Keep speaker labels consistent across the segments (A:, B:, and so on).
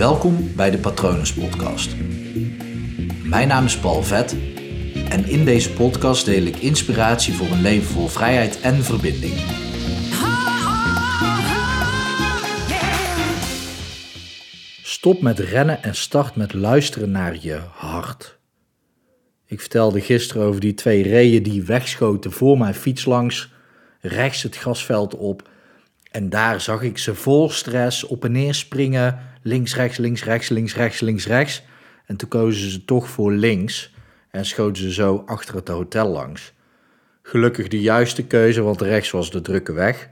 A: Welkom bij de Patronus Podcast. Mijn naam is Paul Vet en in deze podcast deel ik inspiratie voor een leven vol vrijheid en verbinding. Stop met rennen en start met luisteren naar je hart. Ik vertelde gisteren over die twee reeën die wegschoten voor mijn fiets langs, rechts het grasveld op. En daar zag ik ze vol stress op en neer springen, links, rechts, links, rechts, links, rechts, links, rechts. En toen kozen ze toch voor links en schoten ze zo achter het hotel langs. Gelukkig de juiste keuze, want rechts was de drukke weg.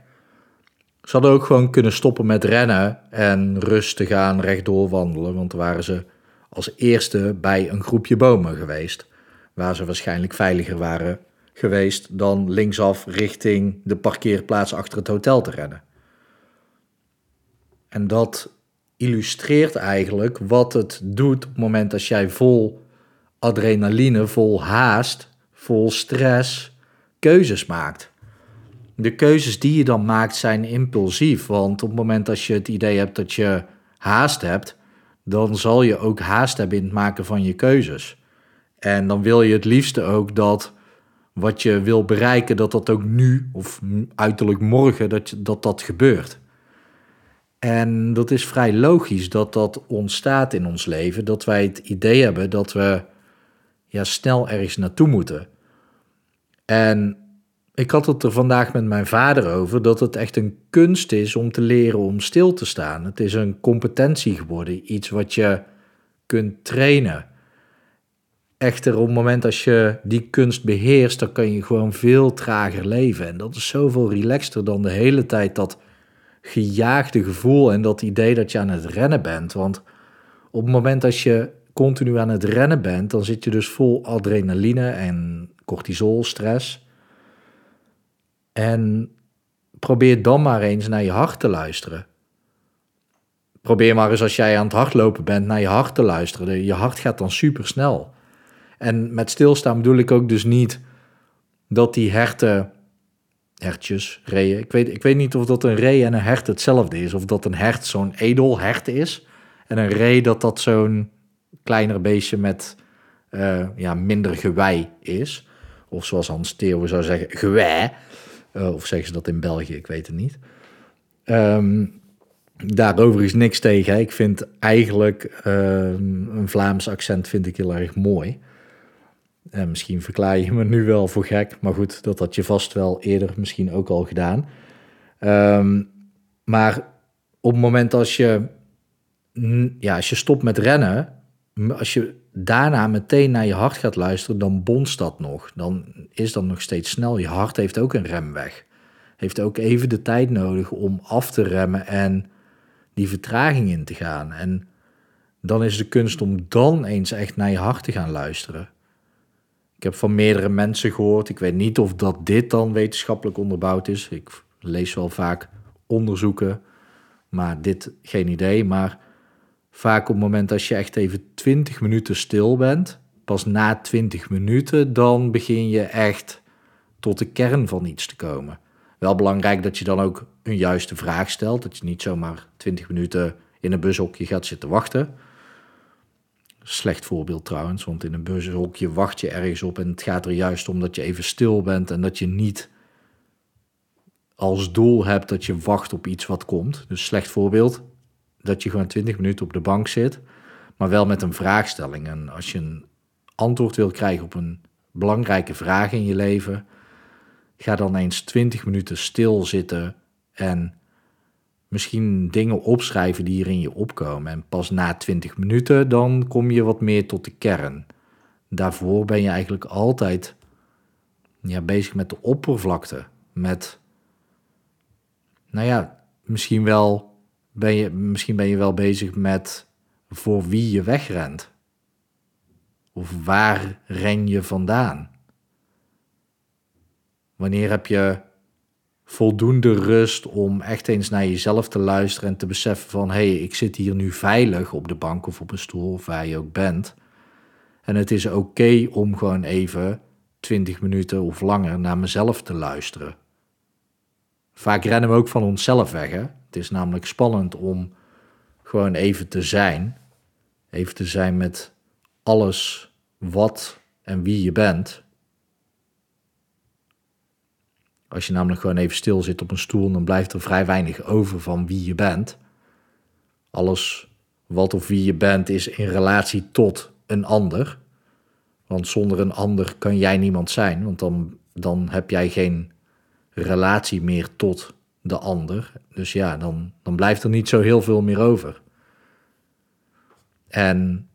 A: Ze hadden ook gewoon kunnen stoppen met rennen en rustig aan rechtdoor wandelen, want waren ze als eerste bij een groepje bomen geweest, waar ze waarschijnlijk veiliger waren geweest dan linksaf richting de parkeerplaats achter het hotel te rennen. En dat illustreert eigenlijk wat het doet op het moment als jij vol adrenaline, vol haast, vol stress keuzes maakt. De keuzes die je dan maakt zijn impulsief, want op het moment als je het idee hebt dat je haast hebt, dan zal je ook haast hebben in het maken van je keuzes. En dan wil je het liefste ook dat wat je wil bereiken, dat dat ook nu of uiterlijk morgen, dat dat, dat gebeurt. En dat is vrij logisch dat dat ontstaat in ons leven, dat wij het idee hebben dat we ja, snel ergens naartoe moeten. En ik had het er vandaag met mijn vader over dat het echt een kunst is om te leren om stil te staan. Het is een competentie geworden, iets wat je kunt trainen. Echter, op het moment als je die kunst beheerst, dan kan je gewoon veel trager leven. En dat is zoveel relaxter dan de hele tijd dat gejaagde gevoel en dat idee dat je aan het rennen bent. Want op het moment dat je continu aan het rennen bent, dan zit je dus vol adrenaline en cortisol, stress. En probeer dan maar eens naar je hart te luisteren. Probeer maar eens als jij aan het hardlopen bent naar je hart te luisteren. Je hart gaat dan super snel. En met stilstaan bedoel ik ook dus niet dat die herten, hertjes, reeën. Ik weet, ik weet niet of dat een ree en een hert hetzelfde is. Of dat een hert zo'n edel hert is. En een ree dat dat zo'n kleiner beestje met uh, ja, minder gewei is. Of zoals Hans Theo zou zeggen, gewei. Uh, of zeggen ze dat in België, ik weet het niet. Um, daarover is niks tegen. Ik vind eigenlijk um, een Vlaams accent vind ik heel erg mooi. En misschien verklaar je me nu wel voor gek, maar goed, dat had je vast wel eerder misschien ook al gedaan. Um, maar op het moment als je, ja, als je stopt met rennen, als je daarna meteen naar je hart gaat luisteren, dan bonst dat nog. Dan is dat nog steeds snel. Je hart heeft ook een remweg. Heeft ook even de tijd nodig om af te remmen en die vertraging in te gaan. En dan is de kunst om dan eens echt naar je hart te gaan luisteren. Ik heb van meerdere mensen gehoord, ik weet niet of dat dit dan wetenschappelijk onderbouwd is. Ik lees wel vaak onderzoeken, maar dit geen idee. Maar vaak op het moment als je echt even 20 minuten stil bent, pas na 20 minuten, dan begin je echt tot de kern van iets te komen. Wel belangrijk dat je dan ook een juiste vraag stelt. Dat je niet zomaar 20 minuten in een bushokje gaat zitten wachten. Slecht voorbeeld trouwens, want in een bushokje wacht je ergens op en het gaat er juist om dat je even stil bent en dat je niet als doel hebt dat je wacht op iets wat komt. Dus slecht voorbeeld, dat je gewoon 20 minuten op de bank zit, maar wel met een vraagstelling. En als je een antwoord wil krijgen op een belangrijke vraag in je leven, ga dan eens 20 minuten stil zitten en misschien dingen opschrijven die er in je opkomen. En pas na 20 minuten dan kom je wat meer tot de kern. Daarvoor ben je eigenlijk altijd ja, bezig met de oppervlakte. Met, nou ja, misschien wel ben je, misschien ben je wel bezig met voor wie je wegrent. Of waar ren je vandaan? Wanneer heb je voldoende rust om echt eens naar jezelf te luisteren en te beseffen van hé, hey, ik zit hier nu veilig op de bank of op een stoel of waar je ook bent. En het is oké om gewoon even 20 minuten of langer naar mezelf te luisteren. Vaak rennen we ook van onszelf weg. Hè? Het is namelijk spannend om gewoon even te zijn. Even te zijn met alles wat en wie je bent. Als je namelijk gewoon even stil zit op een stoel, dan blijft er vrij weinig over van wie je bent. Alles wat of wie je bent is in relatie tot een ander. Want zonder een ander kan jij niemand zijn, want dan, dan heb jij geen relatie meer tot de ander. Dus ja, dan, dan blijft er niet zo heel veel meer over. En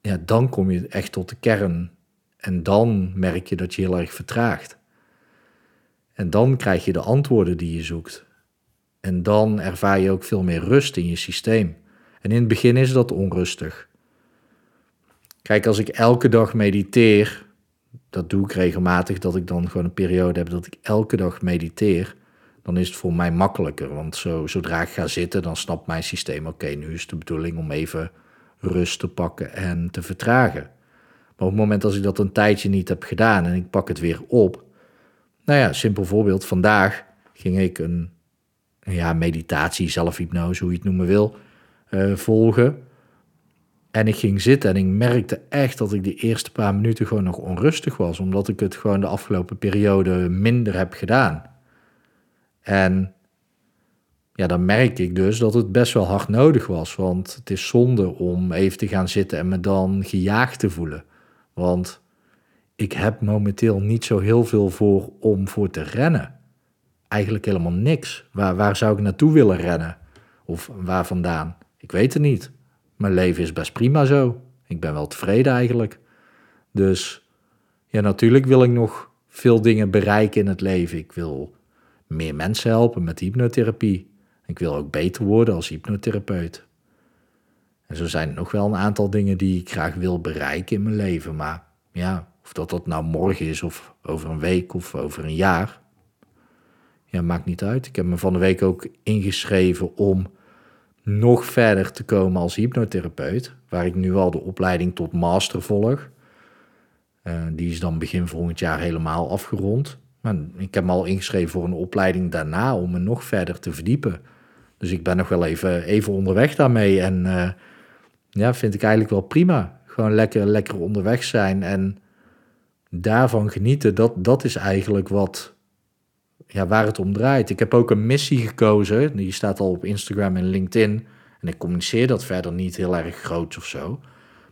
A: ja, dan kom je echt tot de kern. En dan merk je dat je heel erg vertraagt. En dan krijg je de antwoorden die je zoekt. En dan ervaar je ook veel meer rust in je systeem. En in het begin is dat onrustig. Kijk, als ik elke dag mediteer, dat doe ik regelmatig, dat ik dan gewoon een periode heb dat ik elke dag mediteer, dan is het voor mij makkelijker. Want zo, zodra ik ga zitten, dan snapt mijn systeem: oké, nu is de bedoeling om even rust te pakken en te vertragen. Maar op het moment als ik dat een tijdje niet heb gedaan en ik pak het weer op. Nou ja, simpel voorbeeld. Vandaag ging ik een ja, meditatie, zelfhypnose, hoe je het noemen wil, uh, volgen. En ik ging zitten en ik merkte echt dat ik de eerste paar minuten gewoon nog onrustig was, omdat ik het gewoon de afgelopen periode minder heb gedaan. En ja, dan merkte ik dus dat het best wel hard nodig was, want het is zonde om even te gaan zitten en me dan gejaagd te voelen. Want ik heb momenteel niet zo heel veel voor om voor te rennen. Eigenlijk helemaal niks. Waar, waar zou ik naartoe willen rennen? Of waar vandaan? Ik weet het niet. Mijn leven is best prima zo. Ik ben wel tevreden eigenlijk. Dus ja, natuurlijk wil ik nog veel dingen bereiken in het leven. Ik wil meer mensen helpen met hypnotherapie. Ik wil ook beter worden als hypnotherapeut. En zo zijn er nog wel een aantal dingen die ik graag wil bereiken in mijn leven. Maar ja, of dat dat nou morgen is of over een week of over een jaar. Ja, maakt niet uit. Ik heb me van de week ook ingeschreven om nog verder te komen als hypnotherapeut, waar ik nu al de opleiding tot master volg. Uh, die is dan begin volgend jaar helemaal afgerond. Maar ik heb me al ingeschreven voor een opleiding daarna om me nog verder te verdiepen. Dus ik ben nog wel even, even onderweg daarmee. En uh, ja, vind ik eigenlijk wel prima. Gewoon lekker, lekker onderweg zijn en daarvan genieten. Dat, dat is eigenlijk wat, ja, waar het om draait. Ik heb ook een missie gekozen. Die staat al op Instagram en LinkedIn. En ik communiceer dat verder niet heel erg groot of zo.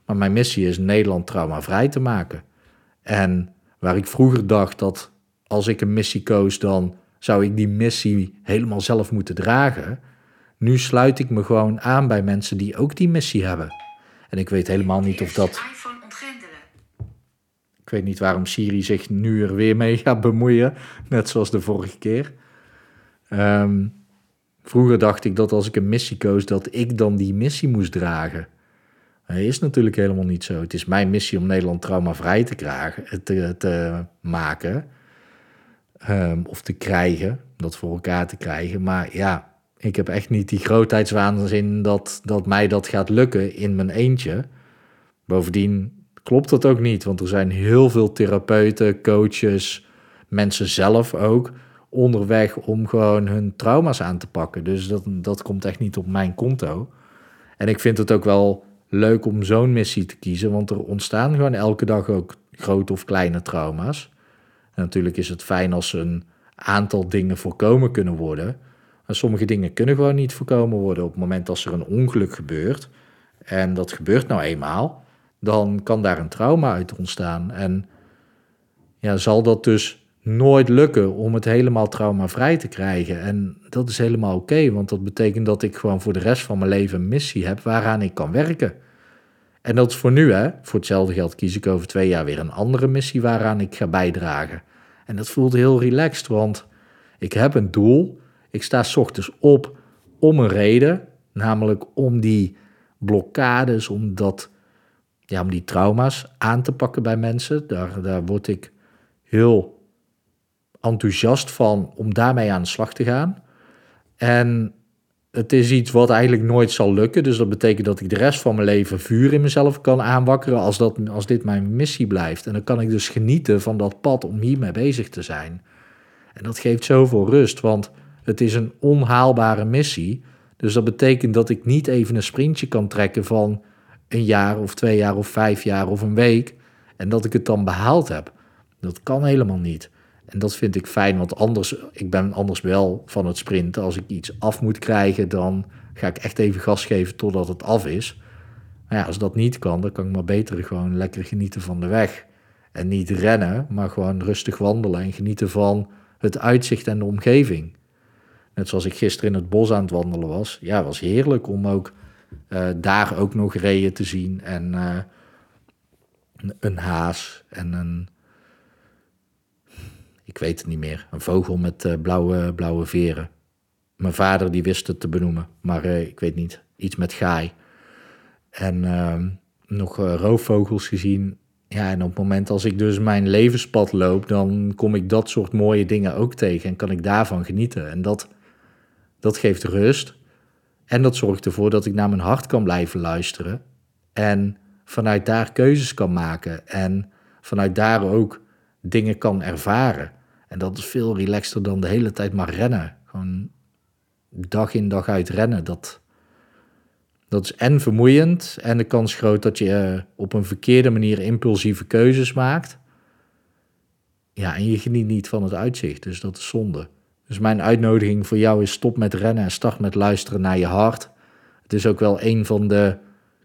A: Maar mijn missie is Nederland traumavrij te maken. En waar ik vroeger dacht dat als ik een missie koos, dan zou ik die missie helemaal zelf moeten dragen. Nu sluit ik me gewoon aan bij mensen die ook die missie hebben. En ik weet helemaal niet of dat. Ik weet niet waarom Siri zich nu er weer mee gaat bemoeien, net zoals de vorige keer. Ehm, vroeger dacht ik dat als ik een missie koos, dat ik dan die missie moest dragen. Dat is natuurlijk helemaal niet zo. Het is mijn missie om Nederland traumavrij te, krijgen, te, te maken. Um, of te krijgen, dat voor elkaar te krijgen. Maar ja, ik heb echt niet die grootheidswaanzin dat, dat mij dat gaat lukken in mijn eentje. Bovendien klopt dat ook niet, want er zijn heel veel therapeuten, coaches, mensen zelf ook onderweg om gewoon hun trauma's aan te pakken. Dus dat, dat komt echt niet op mijn konto. En ik vind het ook wel leuk om zo'n missie te kiezen, want er ontstaan gewoon elke dag ook grote of kleine trauma's. En natuurlijk is het fijn als een aantal dingen voorkomen kunnen worden. Maar sommige dingen kunnen gewoon niet voorkomen worden op het moment dat er een ongeluk gebeurt. En dat gebeurt nou eenmaal dan kan daar een trauma uit ontstaan. En ja, zal dat dus nooit lukken om het helemaal traumavrij te krijgen. En dat is helemaal oké, want dat betekent dat ik gewoon voor de rest van mijn leven een missie heb waaraan ik kan werken. En dat is voor nu, hè. Voor hetzelfde geld kies ik over twee jaar weer een andere missie waaraan ik ga bijdragen. En dat voelt heel relaxed, want ik heb een doel. Ik sta s ochtends op om een reden, namelijk om die blokkades, om dat ja, om die trauma's aan te pakken bij mensen. Daar, daar word ik heel enthousiast van om daarmee aan de slag te gaan. En het is iets wat eigenlijk nooit zal lukken. Dus dat betekent dat ik de rest van mijn leven vuur in mezelf kan aanwakkeren als, dat, als dit mijn missie blijft. En dan kan ik dus genieten van dat pad om hiermee bezig te zijn. En dat geeft zoveel rust, want het is een onhaalbare missie. Dus dat betekent dat ik niet even een sprintje kan trekken van een jaar of twee jaar of vijf jaar of een week. En dat ik het dan behaald heb. Dat kan helemaal niet. En dat vind ik fijn, want anders, ik ben anders wel van het sprinten. Als ik iets af moet krijgen, dan ga ik echt even gas geven totdat het af is. Maar ja, als dat niet kan, dan kan ik maar beter gewoon lekker genieten van de weg. En niet rennen, maar gewoon rustig wandelen en genieten van het uitzicht en de omgeving. Net zoals ik gisteren in het bos aan het wandelen was. Ja, was heerlijk om ook daar ook nog reeën te zien. En uh, een haas en een... Ik weet het niet meer. Een vogel met uh, blauwe, blauwe veren. Mijn vader die wist het te benoemen, maar ik weet niet. Iets met gaai. En ehm, nog roofvogels gezien. Ja, en op het moment als ik dus mijn levenspad loop, dan kom ik dat soort mooie dingen ook tegen en kan ik daarvan genieten. En dat, dat geeft rust. En dat zorgt ervoor dat ik naar mijn hart kan blijven luisteren. En vanuit daar keuzes kan maken. En vanuit daar ook dingen kan ervaren. En dat is veel relaxter dan de hele tijd maar rennen. Gewoon dag in dag uit rennen. Dat, dat is en vermoeiend. En de kans groot dat je eh, op een verkeerde manier impulsieve keuzes maakt. Ja, en je geniet niet van het uitzicht. Dus dat is zonde. Dus mijn uitnodiging voor jou is stop met rennen en start met luisteren naar je hart. Het is ook wel een van de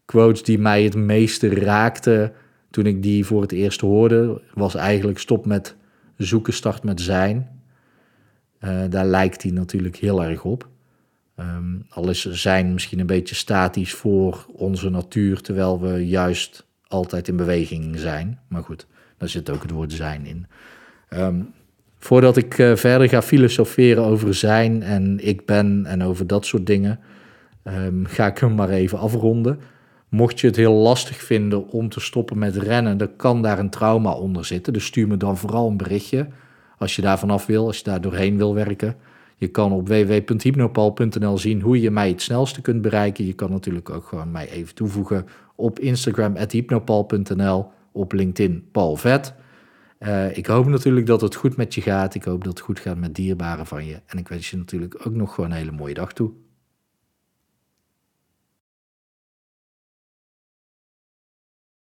A: quotes die mij het meeste raakte toen ik die voor het eerst hoorde. Was eigenlijk stop met zoeken, start met zijn. Uh, daar lijkt hij natuurlijk heel erg op. Um, al is zijn misschien een beetje statisch voor onze natuur, terwijl we juist altijd in beweging zijn. Maar goed, daar zit ook het woord zijn in. Um, Voordat ik uh, verder ga filosoferen over zijn en ik ben en over dat soort dingen, um, ga ik hem maar even afronden. Mocht je het heel lastig vinden om te stoppen met rennen, dan kan daar een trauma onder zitten. Dus stuur me dan vooral een berichtje als je daar vanaf wil, als je daar doorheen wil werken. Je kan op www.hypnopal.nl zien hoe je mij het snelste kunt bereiken. Je kan natuurlijk ook gewoon mij even toevoegen op Instagram hypnopal.nl, op LinkedIn Paul Vet. Uh, ik hoop natuurlijk dat het goed met je gaat. Ik hoop dat het goed gaat met dierbaren van je. En ik wens je natuurlijk ook nog gewoon een hele mooie dag toe.